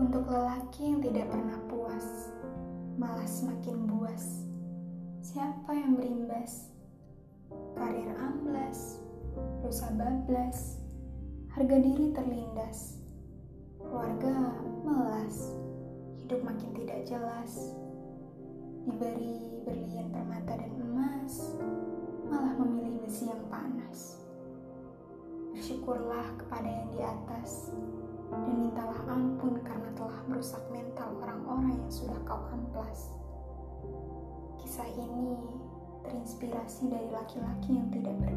Untuk lelaki yang tidak pernah puas, malah semakin buas. Siapa yang berimbas? Karir amblas, dosa bablas, harga diri terlindas, keluarga melas, hidup makin tidak jelas. Diberi berlian permata dan emas, malah memilih besi yang panas. Bersyukurlah kepada yang di atas orang-orang yang sudah kau amplas. Kisah ini terinspirasi dari laki-laki yang tidak berkelas.